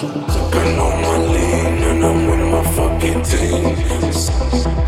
Sipping on my lean and I'm with my fucking team.